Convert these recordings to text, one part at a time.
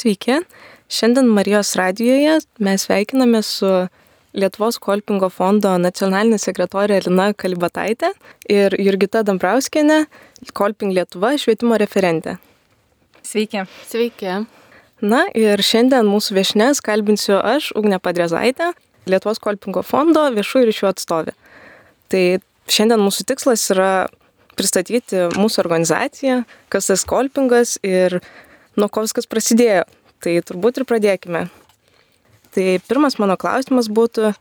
Sveiki. Šiandien Marijos radijoje mes sveikiname su Lietuvos kolpingo fondo nacionalinė sekretorė Lina Kalibataitė ir Jurgita Dambrauskienė, Kolping Lietuva švietimo referentė. Sveiki. Sveiki. Na ir šiandien mūsų viešnės kalbinsiu aš, Ugne Padrezaitė, Lietuvos kolpingo fondo viešųjų ryšių atstovė. Tai šiandien mūsų tikslas yra pristatyti mūsų organizaciją, kas tas kolpingas ir nuo ko viskas prasidėjo. Tai turbūt ir pradėkime. Tai pirmas mano klausimas būtų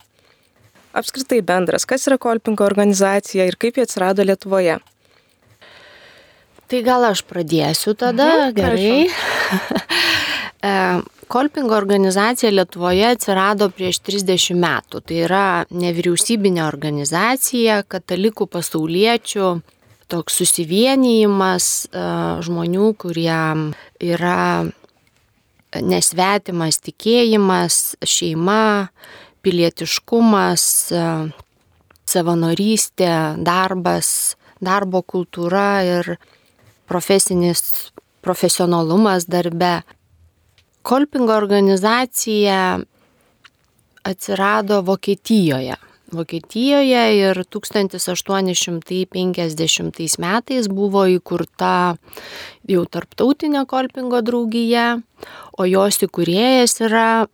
apskritai bendras, kas yra kolpingo organizacija ir kaip jie atsirado Lietuvoje. Tai gal aš pradėsiu tada, mhm, gerai. Kolpingo organizacija Lietuvoje atsirado prieš 30 metų. Tai yra nevyriausybinė organizacija katalikų pasauliečių, toks susivienijimas žmonių, kurie yra nesvetimas tikėjimas, šeima, pilietiškumas, savanorystė, darbas, darbo kultūra ir profesinis profesionalumas darbe. Kolpingo organizacija atsirado Vokietijoje. Vokietijoje ir 1850 metais buvo įkurta jau tarptautinė kolpingo draugija, o jos įkūrėjas yra e,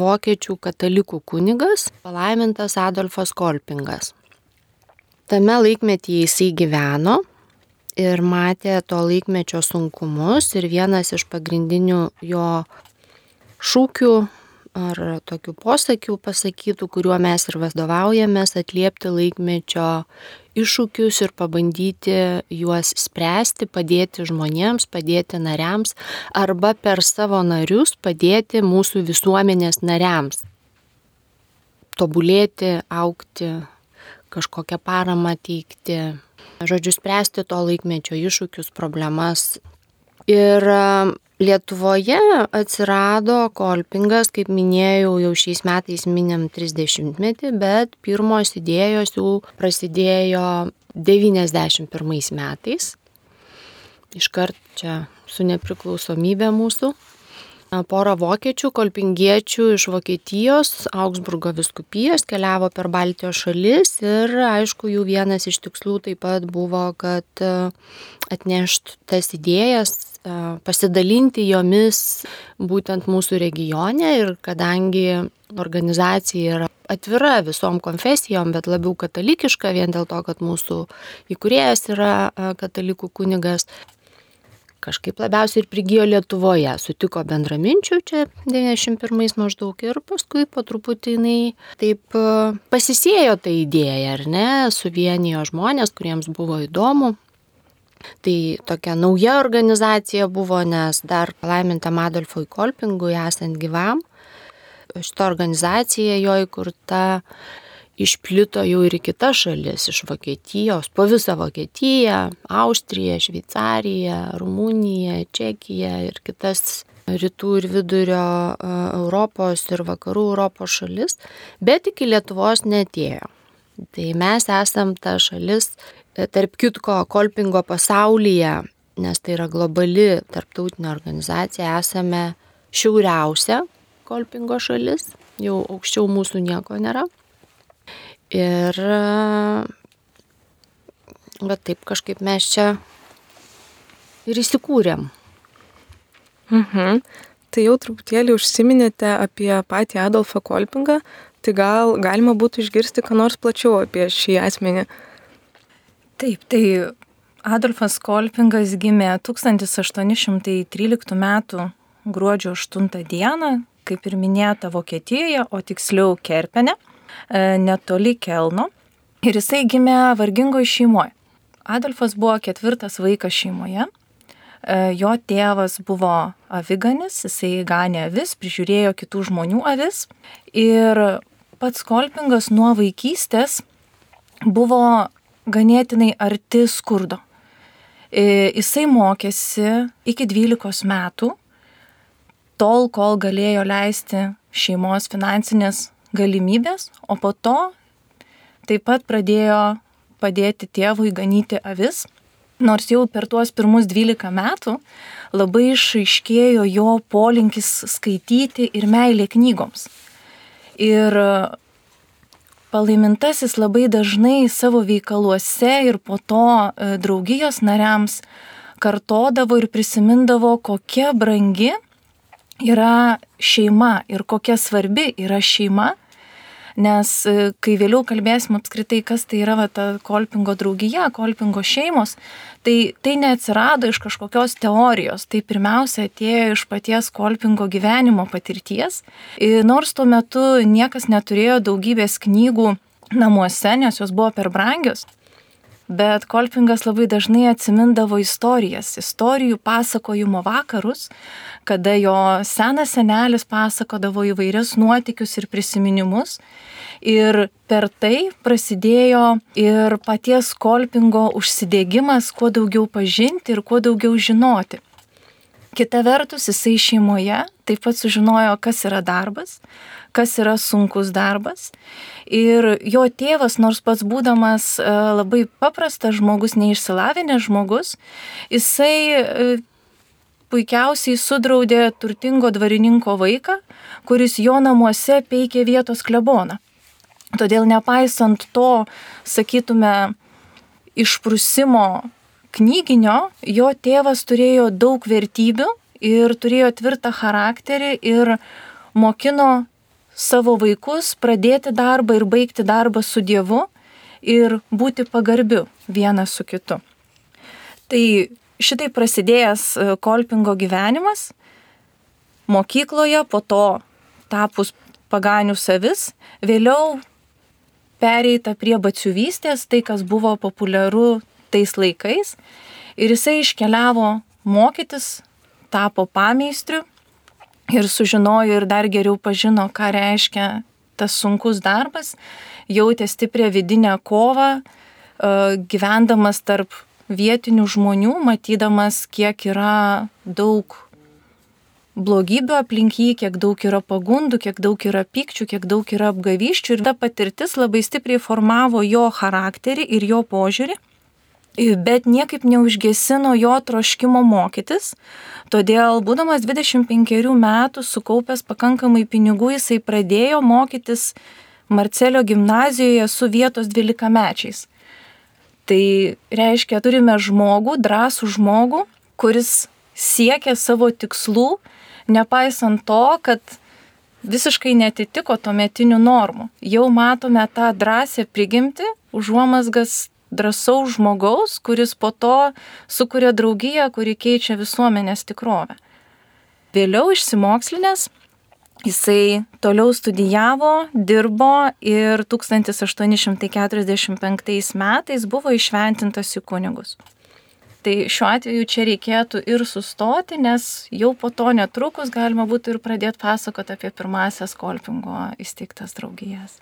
vokiečių katalikų kunigas, palaimintas Adolfas Kolpingas. Tame laikmetyje jisai gyveno ir matė to laikmečio sunkumus ir vienas iš pagrindinių jo šūkių ar tokių posakių pasakytų, kuriuo mes ir vadovaujamės, atliepti laikmečio iššūkius ir pabandyti juos spręsti, padėti žmonėms, padėti nariams arba per savo narius padėti mūsų visuomenės nariams. Tobulėti, aukti, kažkokią paramą teikti, žodžiu, spręsti to laikmečio iššūkius, problemas. Ir Lietuvoje atsirado kolpingas, kaip minėjau, jau šiais metais minim 30-metį, bet pirmos idėjos jau prasidėjo 91 metais. Iškart čia su nepriklausomybė mūsų Pora vokiečių, kolpingiečių iš Vokietijos, Augsburgo viskupijos keliavo per Baltijos šalis ir aišku, jų vienas iš tikslų taip pat buvo, kad atneštų tas idėjas, pasidalinti jomis būtent mūsų regione ir kadangi organizacija yra atvira visom konfesijom, bet labiau katalikiška, vien dėl to, kad mūsų įkurėjas yra katalikų kunigas, kažkaip labiausiai ir prigijo Lietuvoje. Sutiko bendraminčių čia 91 maždaug ir paskui po truputį jinai taip pasisėjo tą idėją, ar ne, suvienijo žmonės, kuriems buvo įdomu. Tai tokia nauja organizacija buvo, nes dar palaimintam Adolfui Kolpingui esant gyvam. Šitą organizaciją jo įkurta išplito jau ir į kitas šalis, iš Vokietijos, po visą Vokietiją, Austriją, Šveicariją, Rumuniją, Čekiją ir kitas rytų ir vidurio Europos ir vakarų Europos šalis, bet iki Lietuvos netėjo. Tai mes esam ta šalis, e, tarp kitko, kolpingo pasaulyje, nes tai yra globali tarptautinė organizacija, esame šiauriausia kolpingo šalis, jau aukščiau mūsų nieko nėra. Ir bet taip kažkaip mes čia ir įsikūrėm. Mhm. Tai jau truputėlį užsiminėte apie patį Adolfą Kolpingą, tai gal galima būtų išgirsti, ką nors plačiau apie šį asmenį. Taip, tai Adolfas Kolpingas gimė 1813 m. gruodžio 8 d. kaip ir minėta Vokietijoje, o tiksliau Kerpene. E, netoli Kelno ir jisai gimė vargingoje šeimoje. Adolfas buvo ketvirtas vaikas šeimoje. E, jo tėvas buvo aviganis, jisai ganė avis, prižiūrėjo kitų žmonių avis ir pats Kolpingas nuo vaikystės buvo ganėtinai arti skurdo. E, jisai mokėsi iki 12 metų, tol, kol galėjo leisti šeimos finansinės galimybės, o po to taip pat pradėjo padėti tėvui ganyti avis nors jau per tuos pirmus 12 metų labai išaiškėjo jo polinkis skaityti ir meilė knygoms. Ir palaimintasis labai dažnai savo veikaluose ir po to e, draugijos nariams kartodavo ir prisimindavo, kokia brangi yra šeima ir kokia svarbi yra šeima nes e, kai vėliau kalbėsim apskritai, kas tai yra va, ta kolpingo draugija, kolpingo šeimos, tai tai neatsirado iš kažkokios teorijos, tai pirmiausia atėjo iš paties kolpingo gyvenimo patirties. Ir nors tuo metu niekas neturėjo daugybės knygų namuose, nes jos buvo per brangios, bet Kolpingas labai dažnai atsimindavo istorijas, istorijų pasakojimo vakarus, kada jo senas senelis pasakodavo įvairias nuotikius ir prisiminimus. Ir per tai prasidėjo ir paties Kolpingo užsidėgymas, kuo daugiau pažinti ir kuo daugiau žinoti. Kita vertus, jisai šeimoje taip pat sužinojo, kas yra darbas, kas yra sunkus darbas. Ir jo tėvas, nors pats būdamas e, labai paprastas žmogus, neišsilavinęs žmogus, jisai e, puikiausiai sudraudė turtingo dvarininko vaiką, kuris jo namuose peikė vietos kleboną. Todėl nepaisant to, sakytume, išprusimo knyginio, jo tėvas turėjo daug vertybių ir turėjo tvirtą charakterį ir mokino savo vaikus pradėti darbą ir baigti darbą su Dievu ir būti pagarbiu vienas su kitu. Tai šitai prasidėjęs e, Kolpingo gyvenimas mokykloje, po to tapus paganių savis, vėliau pereita prie batsiuvystės, tai kas buvo populiaru tais laikais. Ir jisai iškeliavo mokytis, tapo pameistriu ir sužinojo ir dar geriau pažino, ką reiškia tas sunkus darbas, jautė stiprią vidinę kovą, e, gyvendamas tarp vietinių žmonių, matydamas, kiek yra daug blogybių aplink jį, kiek daug yra pagundų, kiek daug yra pykčių, kiek daug yra apgavyščių ir ta patirtis labai stipriai formavo jo charakterį ir jo požiūrį, bet niekaip neužgesino jo troškimo mokytis, todėl būdamas 25 metų sukaupęs pakankamai pinigų jisai pradėjo mokytis Marcelio gimnazijoje su vietos 12 mečiais. Tai reiškia, turime žmogų, drąsų žmogų, kuris siekia savo tikslų, nepaisant to, kad visiškai netitiko tuometinių normų. Jau matome tą drąsę prigimti, užuomasgas drąsaus žmogaus, kuris po to sukuria draugiją, kuri keičia visuomenės tikrovę. Vėliau išsimokslinės Jisai toliau studijavo, dirbo ir 1845 metais buvo išventintas į kunigus. Tai šiuo atveju čia reikėtų ir sustoti, nes jau po to netrukus galima būtų ir pradėti pasakoti apie pirmasias Kolpingo įsteigtas draugijas.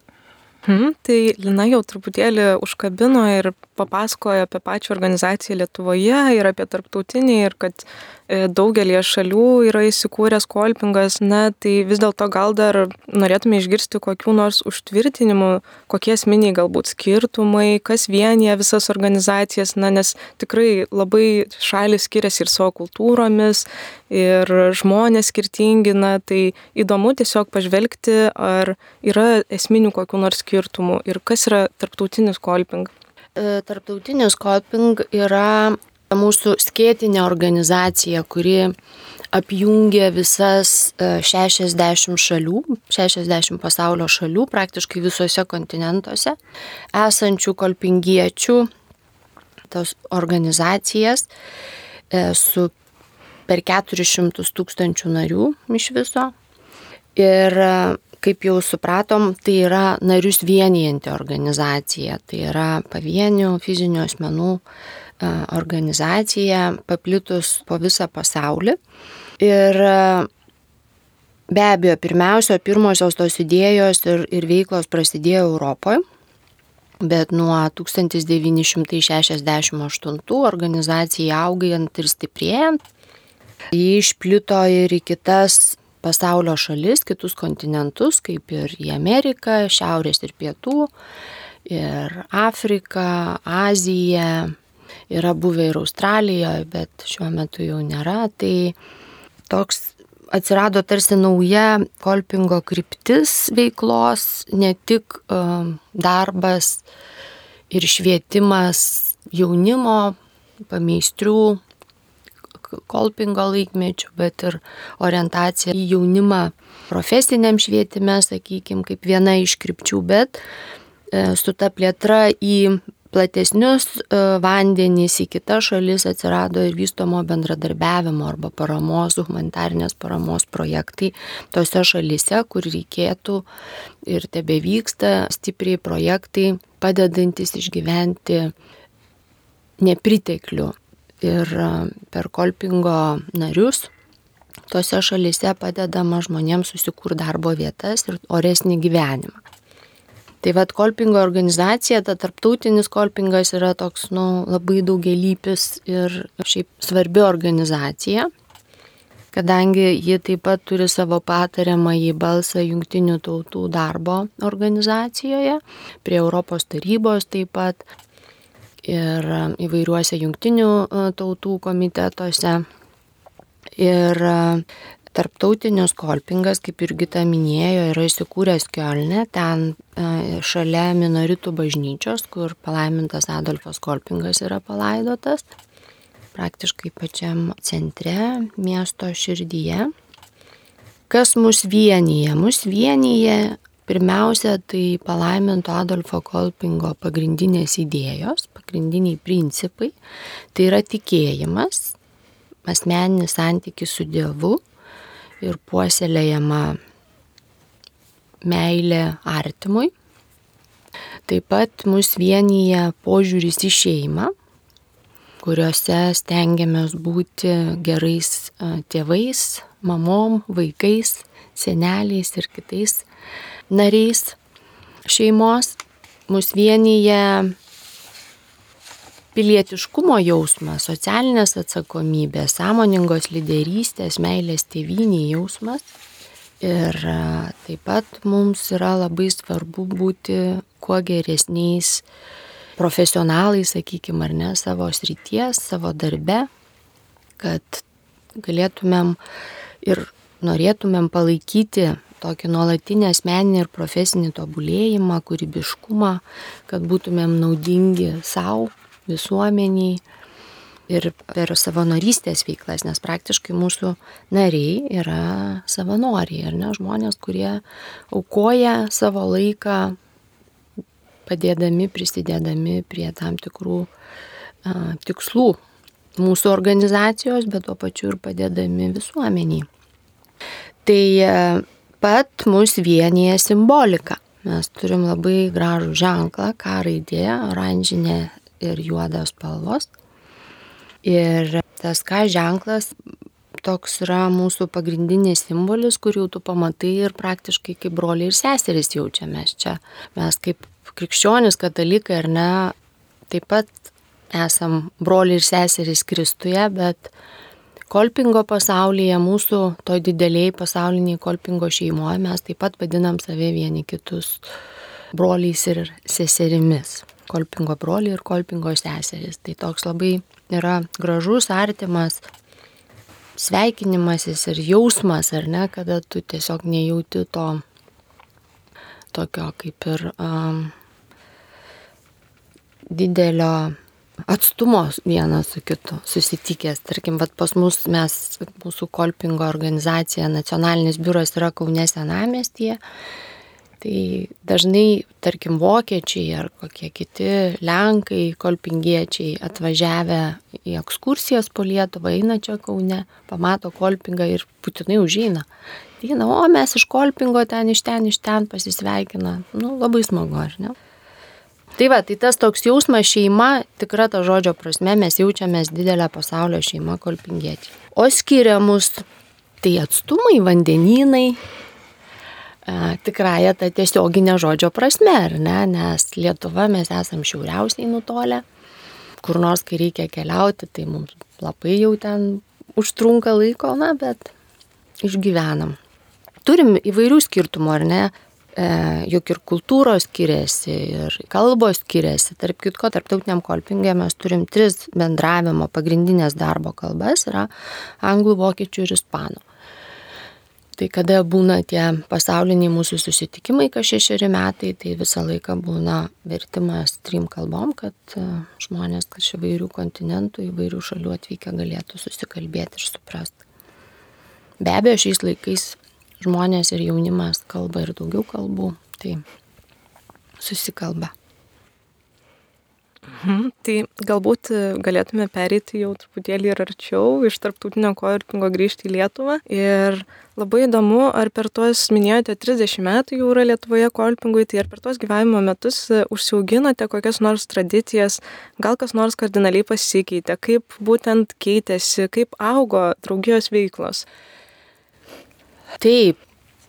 Hmm, tai Lina jau truputėlį užkabino ir papasakojo apie pačią organizaciją Lietuvoje ir apie tarptautinį ir kad daugelie šalių yra įsikūręs kolpingas, na, tai vis dėlto gal dar norėtume išgirsti kokių nors užtvirtinimų, kokie esminiai galbūt skirtumai, kas vienyje visas organizacijas, na, nes tikrai labai šalis skiriasi ir savo kultūromis, ir žmonės skirtingi, na, tai įdomu tiesiog pažvelgti, ar yra esminių kokių nors skirtumų ir kas yra tarptautinis kolping. E, tarptautinis kolping yra mūsų skėtinė organizacija, kuri apjungia visas 60 e, šalių, 60 pasaulio šalių, praktiškai visuose kontinentuose, esančių kolpingiečių, tos organizacijas e, su per 400 tūkstančių narių iš viso. Ir e, kaip jau supratom, tai yra narius vienijanti organizacija, tai yra pavienių fizinių asmenų organizacija paplitus po visą pasaulį. Ir be abejo, pirmiausia, pirmosios tos idėjos ir, ir veiklos prasidėjo Europoje, bet nuo 1968 organizacijai augant ir stiprėjant, jį išplito ir į kitas pasaulio šalis, kitus kontinentus, kaip ir į Ameriką, Šiaurės ir Pietų, ir Afriką, Aziją, yra buvę ir Australijoje, bet šiuo metu jau nėra. Tai toks atsirado tarsi nauja kolpingo kryptis veiklos, ne tik uh, darbas ir švietimas jaunimo, pameistrių, kolpingo laikmečių, bet ir orientacija į jaunimą profesiniam švietime, sakykime, kaip viena iš krypčių, bet e, su ta plėtra į platesnius e, vandenys į kitas šalis atsirado ir vystomo bendradarbiavimo arba paramos, humanitarnės paramos projektai tose šalise, kur reikėtų ir tebe vyksta stipriai projektai padedantis išgyventi nepriteklių. Ir e, per kolpingo narius tose šalise padedama žmonėms susikurti darbo vietas ir oresnį gyvenimą. Tai vad kolpingo organizacija, ta tarptautinis kolpingas yra toks, nu, labai daugelypis ir šiaip svarbi organizacija, kadangi ji taip pat turi savo patariamą į balsą jungtinių tautų darbo organizacijoje, prie Europos tarybos taip pat ir įvairiuose jungtinių e, tautų komitetuose. Ir Tarptautinis kolpingas, kaip Jurgita minėjo, yra įsikūręs Kielne, ten e, šalia minoritų bažnyčios, kur palaimintas Adolfas kolpingas yra palaidotas, praktiškai pačiam centre, miesto širdyje. Kas mus vienyje? Mus vienyje pirmiausia tai palaiminto Adolfo kolpingo pagrindinės idėjos, pagrindiniai principai. Tai yra tikėjimas, asmeninis santykis su Dievu ir puoselėjama meilė artimui. Taip pat mus vienyje požiūris į šeimą, kuriuose stengiamės būti gerais tėvais, mamom, vaikais, seneliais ir kitais nariais šeimos. Mus vienyje pilietiškumo jausmas, socialinės atsakomybės, sąmoningos lyderystės, meilės tėviniai jausmas. Ir taip pat mums yra labai svarbu būti kuo geresniais profesionalais, sakykime, ar ne, savo srities, savo darbe, kad galėtumėm ir norėtumėm palaikyti tokį nuolatinį asmeninį ir profesinį tobulėjimą, kūrybiškumą, kad būtumėm naudingi savo, visuomeniai ir per savanorystės veiklas, nes praktiškai mūsų nariai yra savanoriai, ar ne, žmonės, kurie aukoja savo laiką padėdami, prisidėdami prie tam tikrų a, tikslų mūsų organizacijos, bet tuo pačiu ir padėdami visuomeniai. Tai a, pat mus vienyje simbolika. Mes turim labai gražų ženklą, ką raidė, oranžinė ir juodos spalvos. Ir tas ką ženklas toks yra mūsų pagrindinis simbolis, kur jau tu pamatai ir praktiškai kaip broliai ir seserys jaučiamės čia. Mes kaip krikščionis, katalikai ar ne, taip pat esam broliai ir seserys Kristuje, bet kolpingo pasaulyje, mūsų to dideliai pasauliniai kolpingo šeimoje mes taip pat vadinam save vieni kitus broliais ir seserimis kolpingo broliai ir kolpingo seserys. Tai toks labai yra gražus, artimas sveikinimasis ir jausmas, ar ne, kada tu tiesiog nejauti to tokio kaip ir um, didelio atstumo vienas su kitu susitikęs. Tarkim, vat pas mus mes, mūsų kolpingo organizacija, nacionalinis biuras yra Kaunė senamestyje Tai dažnai, tarkim, vokiečiai ar kokie kiti lenkai, kolpingiečiai atvažiavę į ekskursijas po Lietuvą, eina čia Kaune, pamato kolpingą ir būtinai užeina. Eina, o mes iš kolpingo ten, iš ten, iš ten pasisveikina. Nu, labai smagu, ar ne? Tai va, tai tas toks jausmas šeima, tikra to žodžio prasme, mes jaučiamės didelę pasaulio šeimą kolpingiečiai. O skiria mus tai atstumai, vandenynai, tikrąją tą tiesioginę žodžio prasme, ar ne, nes Lietuva mes esam šiauriausiai nutolę, kur nors, kai reikia keliauti, tai mums labai jau ten užtrunka laiko, na, bet išgyvenam. Turim įvairių skirtumų, ar ne? e, juk ir kultūros skiriasi, ir kalbos skiriasi. Tarp kitko, tarptautiniam kolpingė mes turim tris bendravimo pagrindinės darbo kalbas - yra anglų, vokiečių ir ispanų. Tai kada būna tie pasauliniai mūsų susitikimai, kas šešeri metai, tai visą laiką būna vertimas trim kalbom, kad e, žmonės iš įvairių kontinentų, įvairių šalių atvykę galėtų susikalbėti ir suprasti. Be abejo, šiais laikais žmonės ir jaunimas kalba ir daugiau kalbų, tai susikalba. Mhm, tai galbūt e, galėtume pereiti jau truputėlį ir arčiau iš tarptautinio koirpingo grįžti į Lietuvą. Ir labai įdomu, ar per tuos, minėjote, 30 metų jau yra Lietuvoje koirpingui, tai ar per tuos gyvenimo metus e, užsiauginote kokias nors tradicijas, gal kas nors kardinaliai pasikeitė, kaip būtent keitėsi, kaip augo draugijos veiklos. Taip,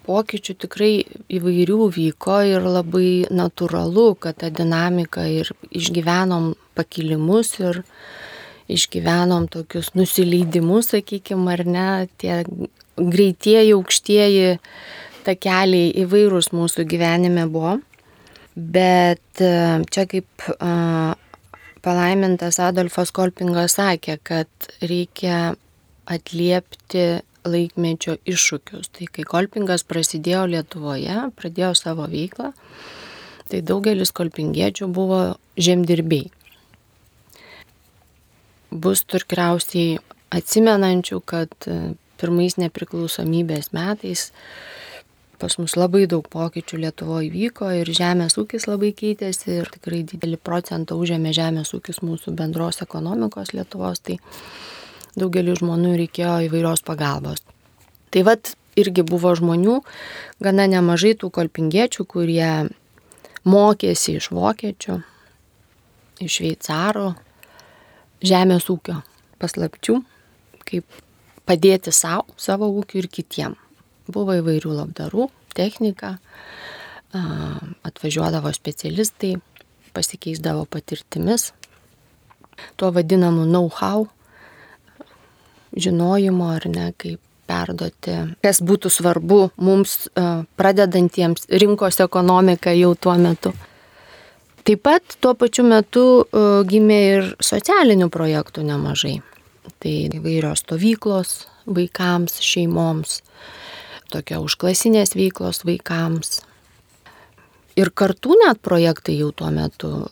pokyčių tikrai įvairių vyko ir labai natūralu, kad ta dinamika ir išgyvenom pakilimus ir išgyvenom tokius nusileidimus, sakykime, ar ne, tie greitieji, aukštieji takeliai įvairūs mūsų gyvenime buvo. Bet e, čia kaip a, palaimintas Adolfas Kolpingas sakė, kad reikia atliepti laikmečio iššūkius. Tai kai kolpingas prasidėjo Lietuvoje, pradėjo savo veiklą, tai daugelis kolpingiečių buvo žemdirbiai. Bus turkriausiai atsimenančių, kad e, pirmais nepriklausomybės metais pas mus labai daug pokyčių Lietuvoje vyko ir žemės ūkis labai keitėsi ir tikrai didelį procentą užėmė žemės ūkis mūsų bendros ekonomikos Lietuvos. Tai daugeliu žmonių reikėjo įvairios pagalbos. Tai vad irgi buvo žmonių, gana nemažai tų kolpingiečių, kurie mokėsi iš vokiečių, iš šveicarų, žemės ūkio paslapčių, kaip padėti savo, savo ūkiu ir kitiem. Buvo įvairių labdarų, technika, atvažiuodavo specialistai, pasikeisdavo patirtimis, tuo vadinamu know-how žinojimo ar ne, kaip perduoti, kas būtų svarbu mums pradedantiems rinkos ekonomiką jau tuo metu. Taip pat tuo pačiu metu gimė ir socialinių projektų nemažai. Tai įvairios stovyklos vaikams, šeimoms, tokia užklasinės veiklos vaikams. Ir kartu net projektai jau tuo metu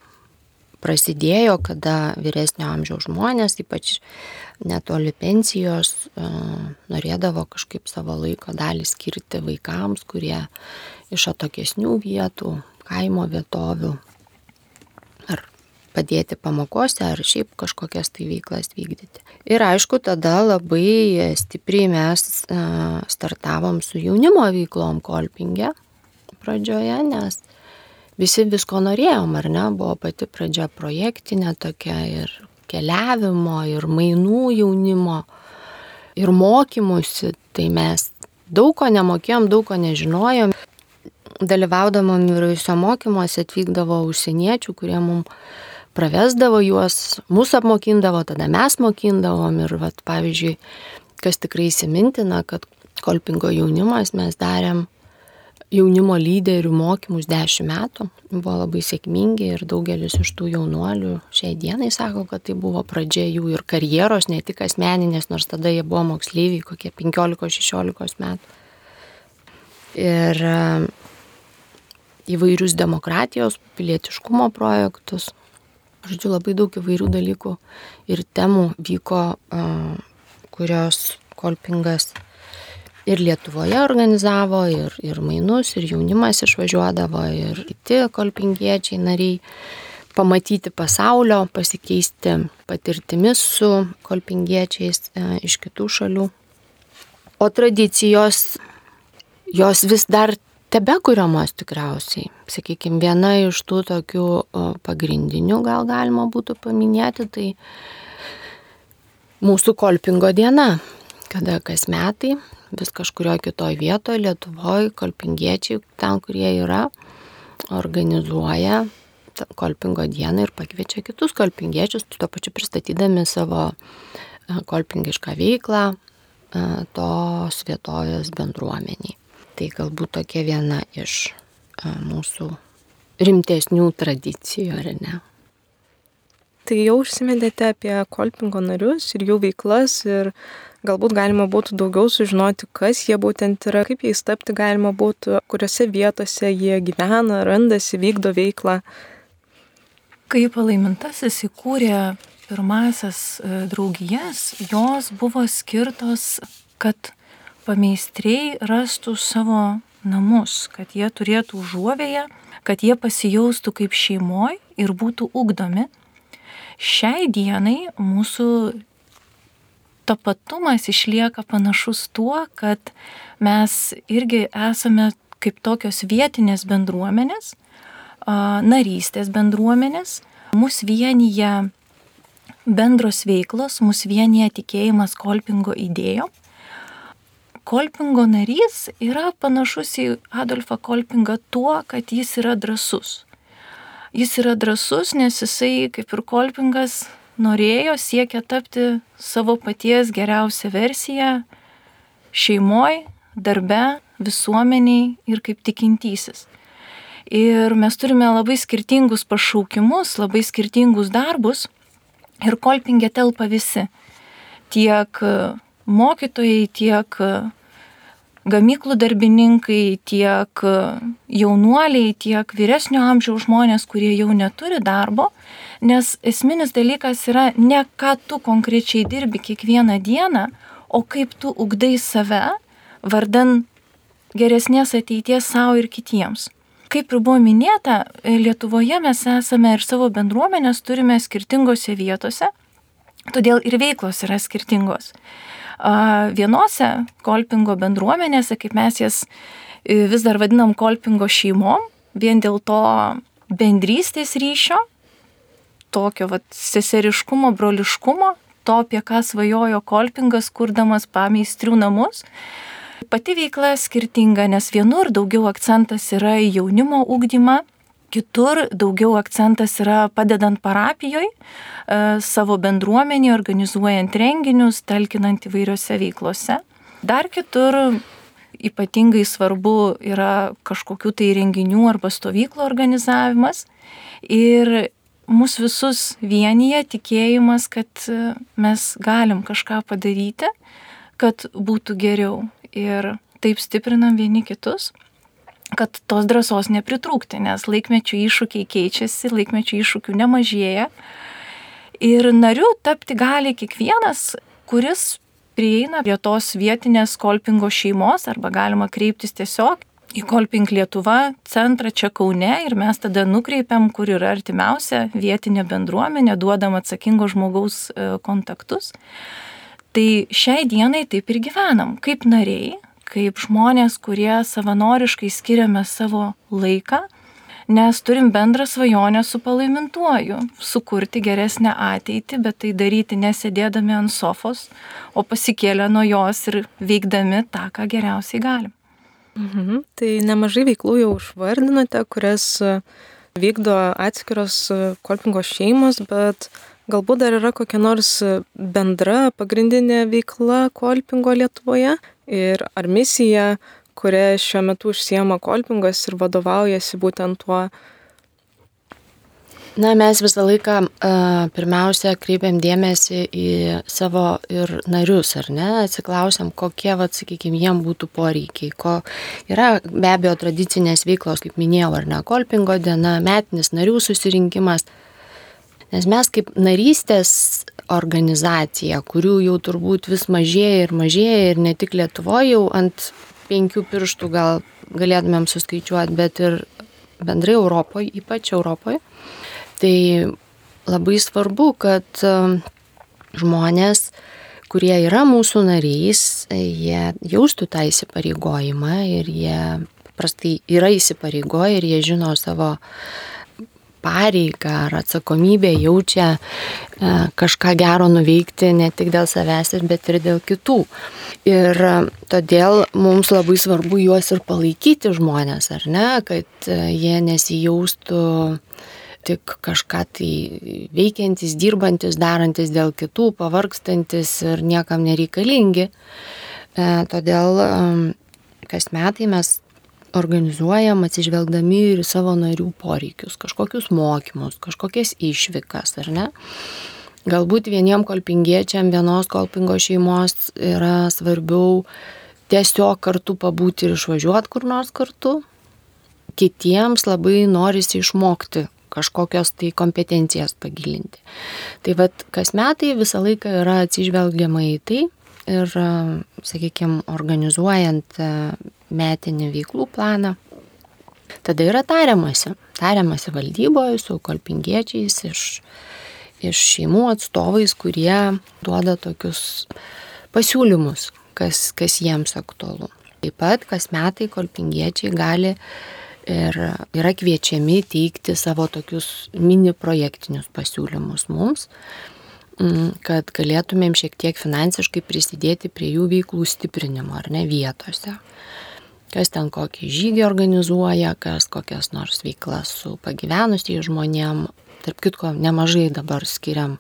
prasidėjo, kada vyresnio amžiaus žmonės, ypač netoli pensijos, e, norėdavo kažkaip savo laiko dalį skirti vaikams, kurie iš atokesnių vietų, kaimo vietovių, ar padėti pamokose, ar šiaip kažkokias tai veiklas vykdyti. Ir aišku, tada labai stipriai mes e, startavom su jaunimo veiklom kolpingė pradžioje, nes visi visko norėjom, ar ne, buvo pati pradžia projektinė tokia ir keliavimo, ir mainų jaunimo, ir mokymusi, tai mes daug ko nemokėjom, daug ko nežinojom. Dalyvaudamom įvairiuose mokymuose atvykdavo užsieniečių, kurie mums pravesdavo juos, mūsų apmokindavo, tada mes mokindavom. Ir, vat, pavyzdžiui, kas tikrai įsimintina, kad kolpingo jaunimas mes darėm jaunimo lyderių mokymus 10 metų, buvo labai sėkmingi ir daugelis iš tų jaunuolių šiai dienai sako, kad tai buvo pradžia jų ir karjeros, ne tik asmeninės, nors tada jie buvo moksleiviai, kokie 15-16 metų. Ir e, įvairius demokratijos, pilietiškumo projektus. Žodžiu, labai daug įvairių dalykų ir temų vyko, e, kurios Kolpingas ir Lietuvoje organizavo, ir, ir mainus, ir jaunimas išvažiuodavo, ir kiti kolpingiečiai nariai pamatyti pasaulio, pasikeisti patirtimis su kolpingiečiais e, iš kitų šalių. O tradicijos, jos vis dar tebe kuriamos tikriausiai. Sakykime, viena iš tų tokių pagrindinių gal galima būtų paminėti, tai mūsų kolpingo diena, kada kas metai vis kažkurioje kitoje vietoje, Lietuvoje, kolpingiečiai, ten, kurie yra, organizuoja kolpingo dieną ir pakviečia kitus kolpingiečius, tuo pačiu pristatydami savo e, kolpingišką veiklą e, tos vietovės bendruomeniai. Tai galbūt tokia viena iš mūsų rimtesnių tradicijų, ar ne? Tai jau užsiminėte apie kolpingo narius ir jų veiklas ir galbūt galima būtų daugiau sužinoti, kas jie būtent yra, kaip jais tapti galima būtų, kuriuose vietose jie gyvena, randasi, vykdo veiklą. Kai palaimintasis įkūrė pirmasias e, draugijas, jos buvo skirtos, kad pameistriai rastų savo namus, kad jie turėtų užuovėją, kad jie pasijaustų kaip šeimoje ir būtų ugdomi. Šiai dienai mūsų tapatumas išlieka panašus tuo, kad mes irgi esame kaip tokios vietinės bendruomenės, narystės bendruomenės, mus vienyje bendros veiklos, mus vienyje tikėjimas kolpingo idėjom. Kolpingo narys yra panašus į Adolfą Kolpingą tuo, kad jis yra drasus. Jis yra drasus, nes jisai, kaip ir Kolpingas, norėjo, siekia tapti savo paties geriausią versiją šeimoje, darbe, visuomeniai ir kaip tikintysis. Ir mes turime labai skirtingus pašaukimus, labai skirtingus darbus. Ir kolpingė telpa visi. Tiek mokytojai, tiek gamyklų darbininkai, tiek e, jaunuoliai, tiek vyresnio amžiaus žmonės, kurie jau neturi darbo. Nes esminis dalykas yra ne ką tu konkrečiai dirbi kiekvieną dieną, o kaip tu ugdai save vardan geresnės ateities savo ir kitiems. Kaip ir buvo minėta, e, Lietuvoje mes esame ir savo bendruomenės turime skirtingose vietose, todėl ir veiklos yra skirtingos. Vienose kolpingo bendruomenėse, kaip mes jas e, vis dar vadinam kolpingo šeimom, vien dėl to bendrystės ryšio, tokio vat, seseriškumo, broliškumo, to, apie ką svajojo kolpingas, kurdamas pameistrių namus, Pati veikla skirtinga, nes vienur daugiau akcentas yra į jaunimo ūkdymą, kitur daugiau akcentas yra padedant parapijoje, savo bendruomenį, organizuojant renginius, talkinant įvairiose veiklose. Dar kitur ypatingai svarbu yra kažkokių tai renginių arba stovyklų organizavimas. Ir mus visus vienyje tikėjimas, kad mes galim kažką padaryti, kad būtų geriau ir taip stiprinam vieni kitus, kad tos drąsos nepritrūkti, nes laikmečių iššūkiai keičiasi, laikmečių iššūkių nemažėja. Ir nariu tapti gali kiekvienas, kuris prieina prie tos vietinės kolpingo šeimos arba galima kreiptis tiesiog į Kolping Lietuva centrą čia Kaune ir mes tada nukreipiam, kur yra artimiausia vietinė bendruomenė, duodam atsakingo žmogaus e, kontaktus. Tai šiai dienai taip ir gyvenam, kaip nariai, kaip žmonės, kurie savanoriškai skiriame savo laiką, nes turim bendrą svajonę su palaimintuoju - sukurti geresnę ateitį, bet tai daryti nesėdėdami ant sofos, o pasikėlę nuo jos ir veikdami tą, ką geriausiai galim. Mhm. Tai nemažai veiklų jau užvardinote, kurias vykdo atskiros kolpingo šeimos, bet Galbūt dar yra kokia nors bendra pagrindinė veikla kolpingo Lietuvoje ir ar misija, kuria šiuo metu užsiema kolpingas ir vadovaujasi būtent tuo. Na, mes visą laiką uh, pirmiausia kreipiam dėmesį į savo ir narius, ar ne, atsiklausiam, kokie, vad, sakykime, jiem būtų poreikiai, ko yra be abejo tradicinės veiklos, kaip minėjau, ar ne, kolpingo diena, metinis narių susirinkimas, Nes mes kaip narystės organizacija, kurių jau turbūt vis mažėja ir mažėja ir ne tik Lietuvoje, jau ant penkių pirštų gal galėtumėm suskaičiuoti, bet ir bendrai Europoje, ypač Europoje. Tai labai svarbu, kad um, žmonės, kurie yra mūsų nariais, jie jaustų tą įsipareigojimą ir jie paprastai yra įsipareigoję ir jie žino savo pareigą ar atsakomybę jaučia e, kažką gero nuveikti ne tik dėl savęs, bet ir dėl kitų. Ir e, todėl mums labai svarbu juos ir palaikyti žmonės, ar ne, kad e, jie nesijaustų tik kažką tai veikiantis, dirbantis, darantis dėl kitų, pavargstantis ir niekam nereikalingi. Todėl kas metai mes organizuojam atsižvelgdami ir į savo narių poreikius, kažkokius mokymus, kažkokias išvykas, ar ne? Galbūt vieniem kolpingiečiam vienos kolpingo šeimos yra svarbiau tiesiog kartu pabūti ir išvažiuoti kur nors kartu. Kitiems labai norisi išmokti kažkokios tai kompetencijas pagilinti. Tai vad kas metai visą laiką yra atsižvelgiama į tai ir, sakykime, organizuojant metinį veiklų planą. Tada yra tariamasi, tariamasi valdyboje su kolpingiečiais iš, iš šeimų atstovais, kurie duoda tokius pasiūlymus, kas, kas jiems aktualu. Taip pat kas metai kolpingiečiai gali ir yra kviečiami teikti savo tokius mini projektinius pasiūlymus mums, kad galėtumėm šiek tiek finansiškai prisidėti prie jų veiklų stiprinimo ar ne vietose kas ten kokį žygį organizuoja, kas kokias nors veiklas su pagyvenusiais žmonėm. Tarp kitko, nemažai dabar skiriam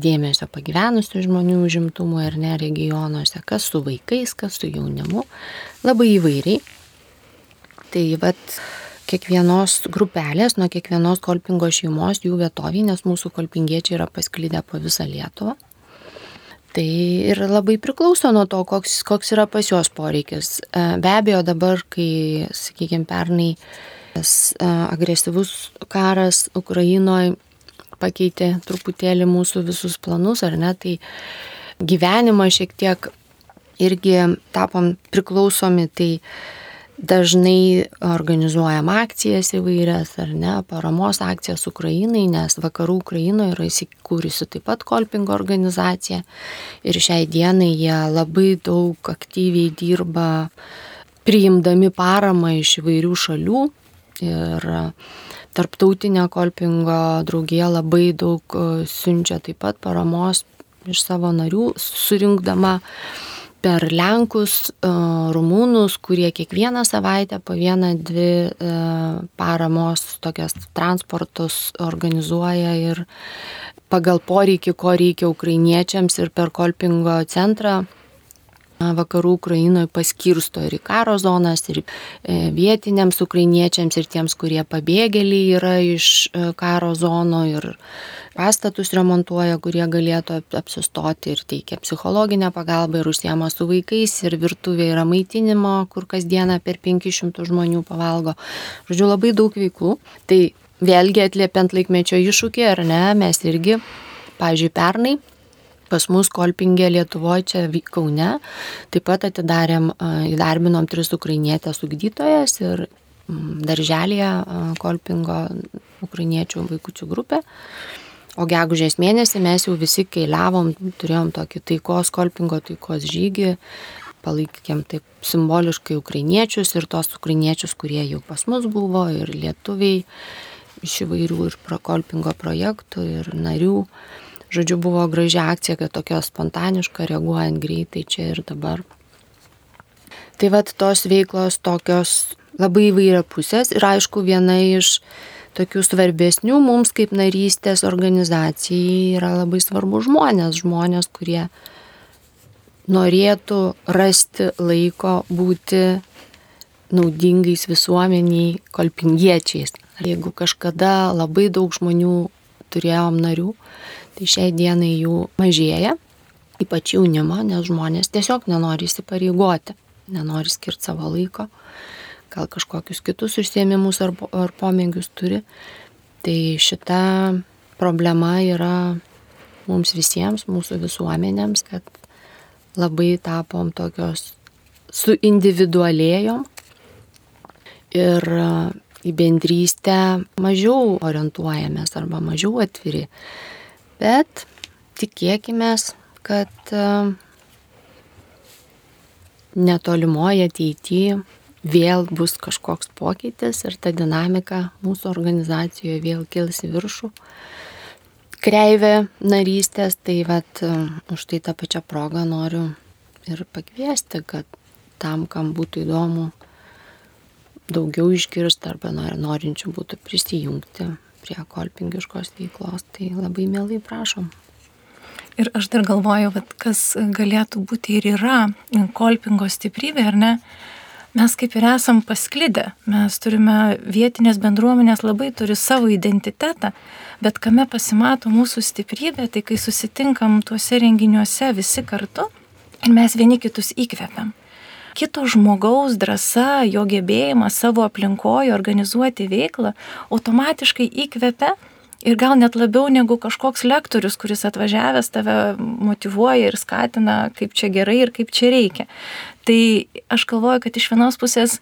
dėmesio pagyvenusių žmonių užimtumui ar ne regionuose, kas su vaikais, kas su jaunimu, labai įvairiai. Tai vat kiekvienos grupelės, nuo kiekvienos kolpingo šeimos jų vietovinės mūsų kolpingiečiai yra pasklydę po visą Lietuvą. Tai ir labai priklauso nuo to, koks, koks yra pas juos poreikis. E, be abejo, dabar, kai, sakykime, pernai e, agresyvus karas Ukrainoje pakeitė truputėlį mūsų visus planus, ar ne, tai gyvenimą šiek tiek irgi tapom priklausomi, tai dažnai organizuojam akcijas įvairias ar ne, paramos akcijas Ukrainai, nes vakarų Ukrainoje yra įsikūrusi taip pat kolpingo organizacija. Ir šiai dienai jie labai daug aktyviai dirba priimdami paramą iš įvairių šalių. Ir tarptautinė kolpingo draugija labai daug siunčia taip pat paramos iš savo narių, surinkdama per Lenkus, e, rumūnus, kurie kiekvieną savaitę po vieną, dvi e, paramos tokias transportus organizuoja ir pagal poreikį, ko reikia ukrainiečiams ir per kolpingo centrą vakarų Ukrainoje paskirsto ir į karo zonas, ir e, vietiniams ukrainiečiams, ir tiems, kurie pabėgėliai yra iš karo zonų, ir pastatus remontuoja, kurie galėtų apsistoti ir teikia psichologinę pagalbą ir užsiema su vaikais ir virtuvė yra maitinimo, kur kasdieną per 500 žmonių pavalgo. Žodžiu, labai daug veiklų. Tai vėlgi atliepiant laikmečio iššūkį, ar ne, mes irgi, pažiūrėjau, pernai pas mus Kolpingė Lietuvoje, čia Kaune, taip pat atidarėm, įdarbinom tris ukrainietės ugdytojas ir darželėje Kolpingo ukrainiečių vaikučių grupė. O gegužės mėnesį mes jau visi keliavom, turėjom tokį taikos, kolpingo taikos žygį, palaikėm taip simboliškai ukrainiečius ir tos ukrainiečius, kurie jau pas mus buvo, ir lietuviai iš įvairių ir prokolpingo projektų, ir narių. Žodžiu, buvo graži akcija, kad tokia spontaniška, reaguojant greitai čia ir dabar. Tai vad tos veiklos tokios labai įvairia pusės ir aišku viena iš tokių svarbesnių mums kaip narystės organizacijai yra labai svarbu žmonės, žmonės, kurie norėtų rasti laiko būti naudingais visuomeniai kolpingiečiais. Jeigu kažkada labai daug žmonių turėjom narių, tai šiai dienai jų mažėja, ypač jaunimo, nes žmonės tiesiog nenori įsipareigoti, nenori skirti savo laiko gal kažkokius kitus užsiemimus ar, ar pomėgius turi. Tai šita problema yra mums visiems, mūsų visuomenėms, kad labai tapom tokios suindividualėjom ir į bendrystę mažiau orientuojamės arba mažiau atviri. Bet tikėkime, kad netolimoje ateityje vėl bus kažkoks pokytis ir ta dinamika mūsų organizacijoje vėl kils į viršų. Kreivė narystės, tai vat, už tai tą pačią progą noriu ir pakviesti, kad tam, kam būtų įdomu daugiau išgirsti arba norinčių būtų prisijungti prie kolpingiškos veiklos, tai labai mielai prašom. Ir aš dar galvoju, vat, kas galėtų būti ir yra kolpingo stiprybė, ar ne? mes kaip ir esam pasklidę, mes turime vietinės bendruomenės labai turi savo identitetą, bet kame pasimato mūsų stiprybė, tai kai susitinkam tuose renginiuose visi kartu ir mes vieni kitus įkvepiam. Kito žmogaus drąsa, jo gebėjimas savo aplinkoje organizuoti veiklą automatiškai įkvepia ir gal net labiau negu kažkoks lektorius, kuris atvažiavęs tave motivuoja ir skatina, kaip čia gerai ir kaip čia reikia. Tai aš galvoju, kad iš vienos pusės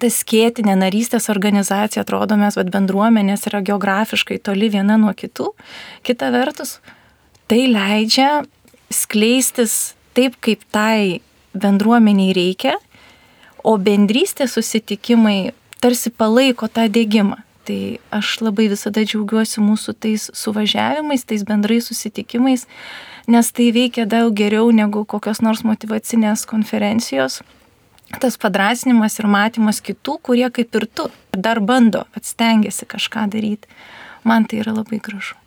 ta skėtinė narystės organizacija, atrodo, mes vat, bendruomenės yra geografiškai toli viena nuo kitų. Kita vertus, tai leidžia skleistis taip, kaip tai bendruomeniai reikia, o bendrystės susitikimai tarsi palaiko tą dėgymą. Tai aš labai visada džiaugiuosi mūsų tais suvažiavimais, tais bendrais susitikimais, nes tai veikia daug geriau negu kokios nors motivacinės konferencijos. Tas padrasinimas ir matymas kitų, kurie kaip ir tu dar bando, atstengiasi kažką daryti. Man tai yra labai gražu.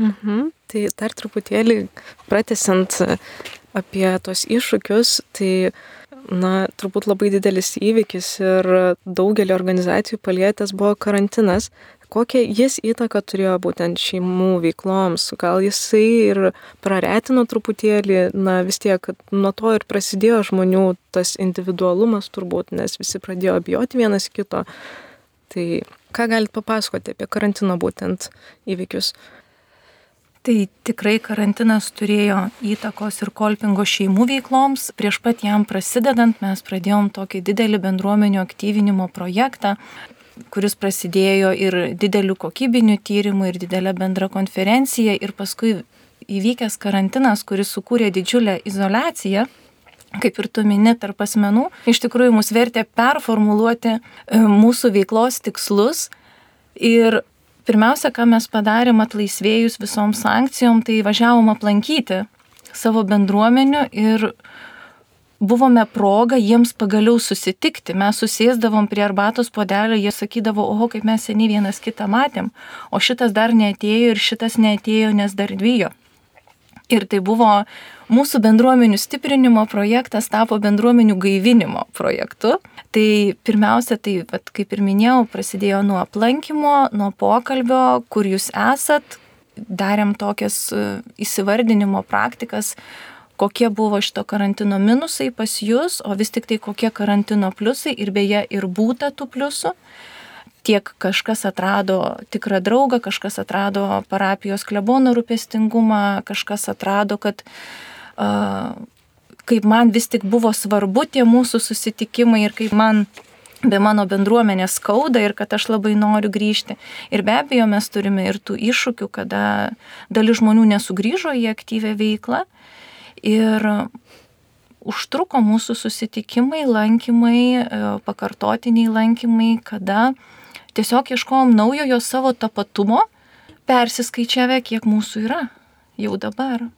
Mhm. Tai dar truputėlį pratesant apie tos iššūkius, tai na, turbūt labai didelis įvykis ir daugelį organizacijų palietęs buvo karantinas. Kokią jis įtaką turėjo būtent šeimų veikloms? Gal jisai ir praretino truputėlį, na vis tiek, nuo to ir prasidėjo žmonių tas individualumas turbūt, nes visi pradėjo bijoti vienas kito. Tai ką galite papasakoti apie karantino būtent įvykius? Tai tikrai karantinas turėjo įtakos ir kolpingo šeimų veikloms. Prieš pat jam prasidedant mes pradėjom tokį didelį bendruomenių aktyvinimo projektą, kuris prasidėjo ir dideliu kokybiniu tyrimu, ir didelė bendra konferencija, ir paskui įvykęs karantinas, kuris sukūrė didžiulę izolaciją, kaip ir tu mini, tarp asmenų, iš tikrųjų mus vertė performuluoti e, mūsų veiklos tikslus ir pirmiausia, ką mes padarėm atlaisvėjus visom sankcijom, tai važiavom aplankyti savo bendruomenių ir buvome progą jiems pagaliau susitikti. Mes susėsdavom prie arbatos podelio, jie sakydavo, oho, kaip mes seniai vienas kitą matėm, o šitas dar neatėjo ir šitas neatėjo, nes dar dvijo. Ir tai buvo mūsų bendruomenių stiprinimo projektas, tapo bendruomenių gaivinimo projektu. Tai pirmiausia, tai, vat, kaip ir minėjau, prasidėjo nuo aplankimo, nuo pokalbio, kur jūs esat, darėm tokias e, įsivardinimo praktikas, kokie buvo šito karantino minusai pas jūs, o vis tik tai kokie karantino pliusai ir beje ir būta tų pliusų tiek kažkas atrado tikrą draugą, kažkas atrado parapijos klebono rūpestingumą, kažkas atrado, kad uh, kaip man vis tik buvo svarbu tie mūsų susitikimai ir kaip man be mano bendruomenės skauda ir kad aš labai noriu grįžti. Ir be abejo, mes turime ir tų iššūkių, kada dalis žmonių nesugrįžo į aktyvę veiklą. Ir užtruko mūsų susitikimai, lankymai, pakartotiniai lankymai, kada uh, tiesiog ieškojom naujojo savo tapatumo, persiskaičiavę, kiek mūsų yra jau dabar.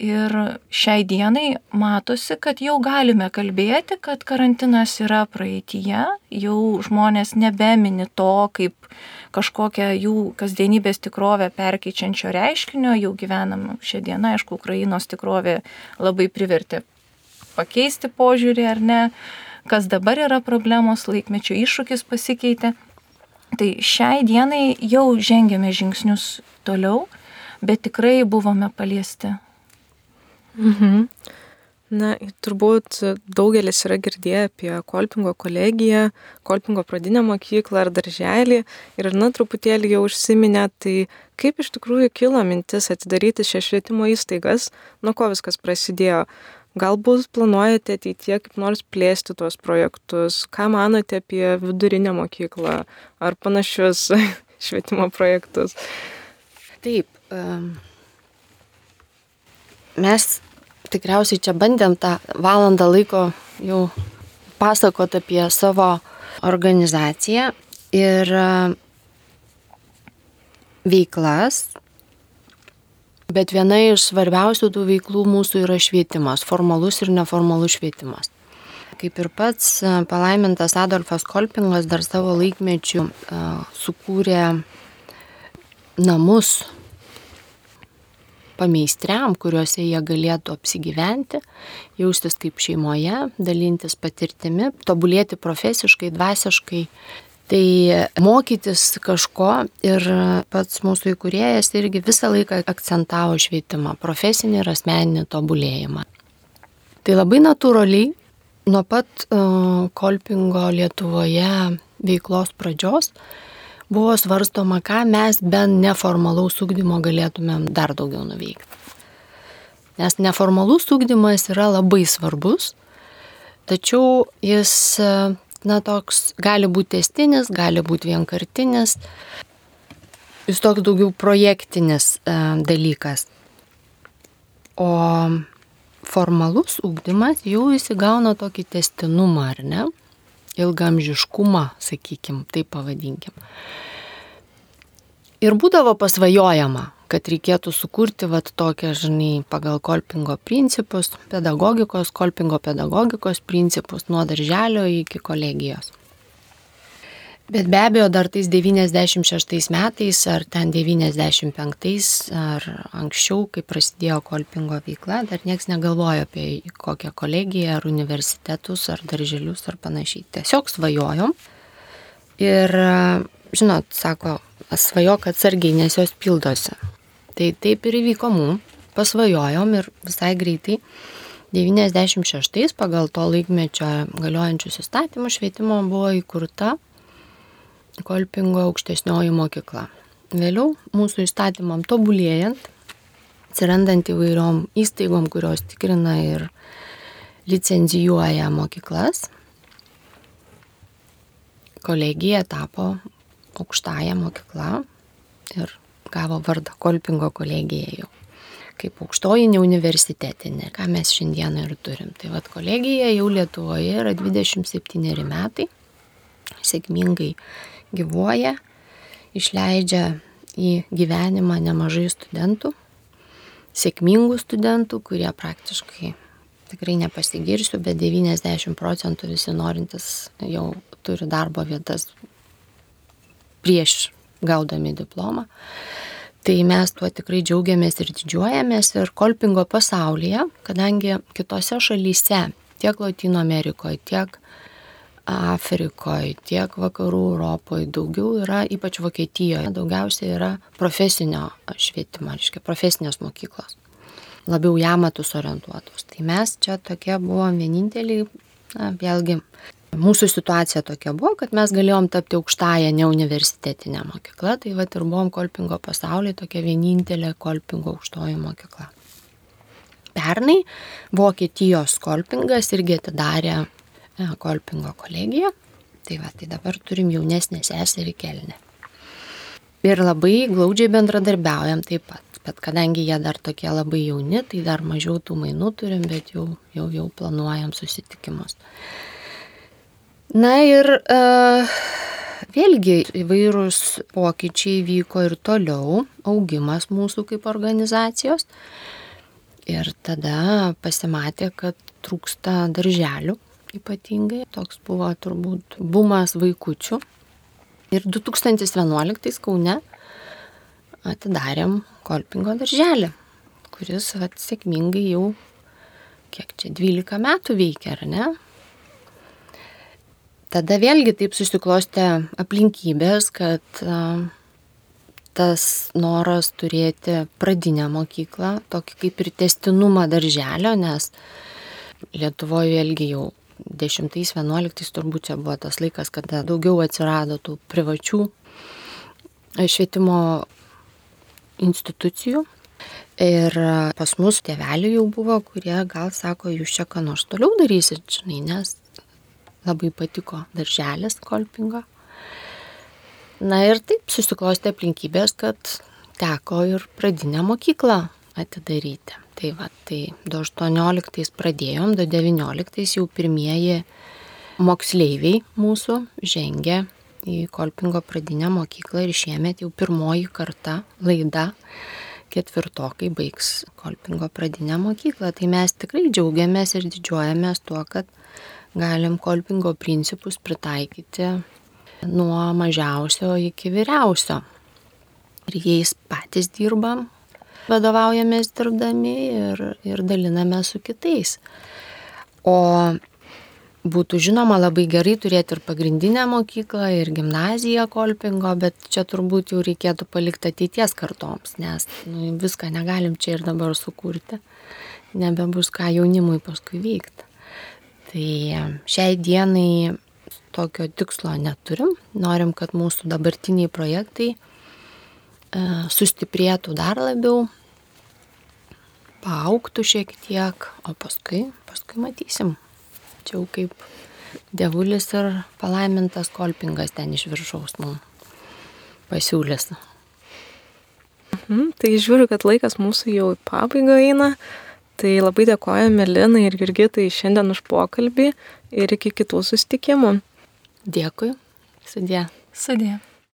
Ir šiai dienai matosi, kad jau galime kalbėti, kad karantinas yra praeitie, jau žmonės nebemini to kaip kažkokią jų kasdienybės tikrovę perkeičiančio reiškinio, jau gyvenam šią dieną, aišku, Ukrainos tikrovė labai privertė pakeisti požiūrį ar ne, kas dabar yra problemos, laikmečio iššūkis pasikeitė. Tai šiai dienai jau žengėme žingsnius toliau, bet tikrai buvome paliesti. Mhm. Na, turbūt daugelis yra girdėję apie Kolpingo kolegiją, Kolpingo pradinę mokyklą ar darželį ir, na, truputėlį jau užsiminę, tai kaip iš tikrųjų kilo mintis atidaryti šią švietimo įstaigas, nuo ko viskas prasidėjo. Galbūt planuojate ateitie kaip nors plėsti tuos projektus, ką manote apie vidurinę mokyklą ar panašius švietimo projektus? Taip, mes tikriausiai čia bandėm tą valandą laiko jau pasakot apie savo organizaciją ir veiklas, Bet viena iš svarbiausių tų veiklų mūsų yra švietimas, formalus ir neformalus švietimas. Kaip ir pats e, palaimintas Adolfas Kolpingas dar savo laikmečių uh, sukūrė namus pameistriam, kuriuose jie galėtų apsigyventi, jaustis kaip šeimoje, dalintis patirtimi, tobulėti profesiškai, dvasiškai. Tai mokytis kažko ir pats mūsų įkūrėjas irgi visą laiką akcentavo švietimą, profesinį ir asmeninį tobulėjimą. Tai labai natūraliai nuo pat uh, kolpingo Lietuvoje veiklos pradžios buvo svarstoma, ką mes be neformalaus ūkdymo galėtumėm dar daugiau nuveikti. Nes neformalus ūkdymas yra labai svarbus, tačiau jis, na, toks gali būti testinis, gali būti vienkartinis, jis toks daugiau projektinis e, dalykas. O formalus ūkdymas jau įsigauna tokį testinumą, ar ne? ilgamžiškumą, sakykim, taip pavadinkim. Ir būdavo pasvajojama, kad reikėtų sukurti vat tokią, žinai, pagal kolpingo principus, pedagogikos, kolpingo pedagogikos principus nuo darželio iki kolegijos. Bet be abejo, dar tais 96 metais, ar ten 95, ar anksčiau, kai prasidėjo kolpingo veikla, dar niekas negalvojo apie kokią kolegiją, ar universitetus, ar darželius, ar panašiai. Tiesiog svajojom. Ir, žinot, sako, svajok atsargiai, nes jos pildosi. Tai taip ir įvyko mum, pasvajojom ir visai greitai 96 pagal to laikmečio galiojančius įstatymus švietimo buvo įkurta Kolpingo aukštesnioji mokykla. Vėliau mūsų įstatymam tobulėjant, atsirandant įvairiom įstaigom, kurios tikrina ir licenzijuoja mokyklas, kolegija tapo aukštąją mokyklą ir gavo vardą Kolpingo kolegija jau kaip aukštoji neuniversitetinė, ką mes šiandieną ir turim. Tai vad kolegija jau Lietuvoje yra 27 metai, sėkmingai gyvuoja, išleidžia į gyvenimą nemažai studentų, sėkmingų studentų, kurie praktiškai tikrai nepasigirsiu, bet 90 procentų visi norintys jau turi darbo vietas prieš gaudami diplomą. Tai mes tuo tikrai džiaugiamės ir didžiuojamės ir kolpingo pasaulyje, kadangi kitose šalyse, tiek Latino Amerikoje, tiek Afrikoje, tiek vakarų Europoje daugiau yra, ypač Vokietijoje, daugiausiai yra profesinio švietimo, reiškia profesinės mokyklos, labiau jamatus orientuotos. Tai mes čia tokie buvom vieninteliai, na, vėlgi, mūsų situacija tokia buvo, kad mes galėjom tapti aukštąją neuniversitetinę mokyklą, tai va ir buvom Kolpingo pasaulyje tokia vienintelė Kolpingo aukštoji mokykla. Pernai Vokietijos Kolpingas irgi atidarė Kolpingo kolegiją. Tai va, tai dabar turim jaunesnę seserį kelnę. Ir labai glaudžiai bendradarbiaujam taip pat. Bet kadangi jie dar tokie labai jauni, tai dar mažiau tų mainų turim, bet jau, jau, jau planuojam susitikimus. Na ir uh, vėlgi įvairūs pokyčiai vyko ir toliau, augimas mūsų kaip organizacijos. Ir tada pasimatė, kad trūksta darželių ypatingai. Toks buvo turbūt bumas vaikučių. Ir 2011 Kaune atidarėm Kolpingo darželį, kuris vat, sėkmingai jau, kiek čia, 12 metų veikia, ar ne? Tada vėlgi taip susiklostė aplinkybės, kad tas noras turėti pradinę mokyklą, tokį kaip ir testinumą darželio, nes Lietuvoje vėlgi jau 10-11 turbūt čia buvo tas laikas, kada daugiau atsirado tų privačių e, švietimo institucijų. Ir pas mus tėvelių jau buvo, kurie gal sako, jūs čia ką nors toliau darysit, žinai, nes labai patiko darželis kolpingo. Na ir taip susiklosti aplinkybės, kad teko ir pradinę mokyklą atidaryti. Tai va, tai 2018 pradėjom, 2019 jau pirmieji moksleiviai mūsų žengė į Kolpingo pradinę mokyklą ir šiemet jau pirmoji karta laida ketvirtokai baigs Kolpingo pradinę mokyklą. Tai mes tikrai džiaugiamės ir didžiuojamės tuo, kad galim Kolpingo principus pritaikyti nuo mažiausio iki vyriausio. Ir jais patys dirbam, vadovaujamės dirbdami ir, ir daliname su kitais. O būtų žinoma labai gerai turėti ir pagrindinę mokyklą, ir gimnaziją kolpingo, bet čia turbūt jau reikėtų palikti ateities kartoms, nes nu, viską negalim čia ir dabar sukurti, nebebus ką jaunimui paskui vykti. Tai šiai dienai tokio tikslo neturim, norim, kad mūsų dabartiniai projektai e, sustiprėtų dar labiau, paauktų šiek tiek, o paskui, paskui matysim čia jau kaip dievulis ir palaimintas kolpingas ten iš viršaus mums pasiūlys. Mhm, tai žiūriu, kad laikas mūsų jau į pabaigą eina. Tai labai dėkojame Linai ir Virgitai šiandien už pokalbį ir iki kitų susitikimų. Dėkui. Sudė. Sudė.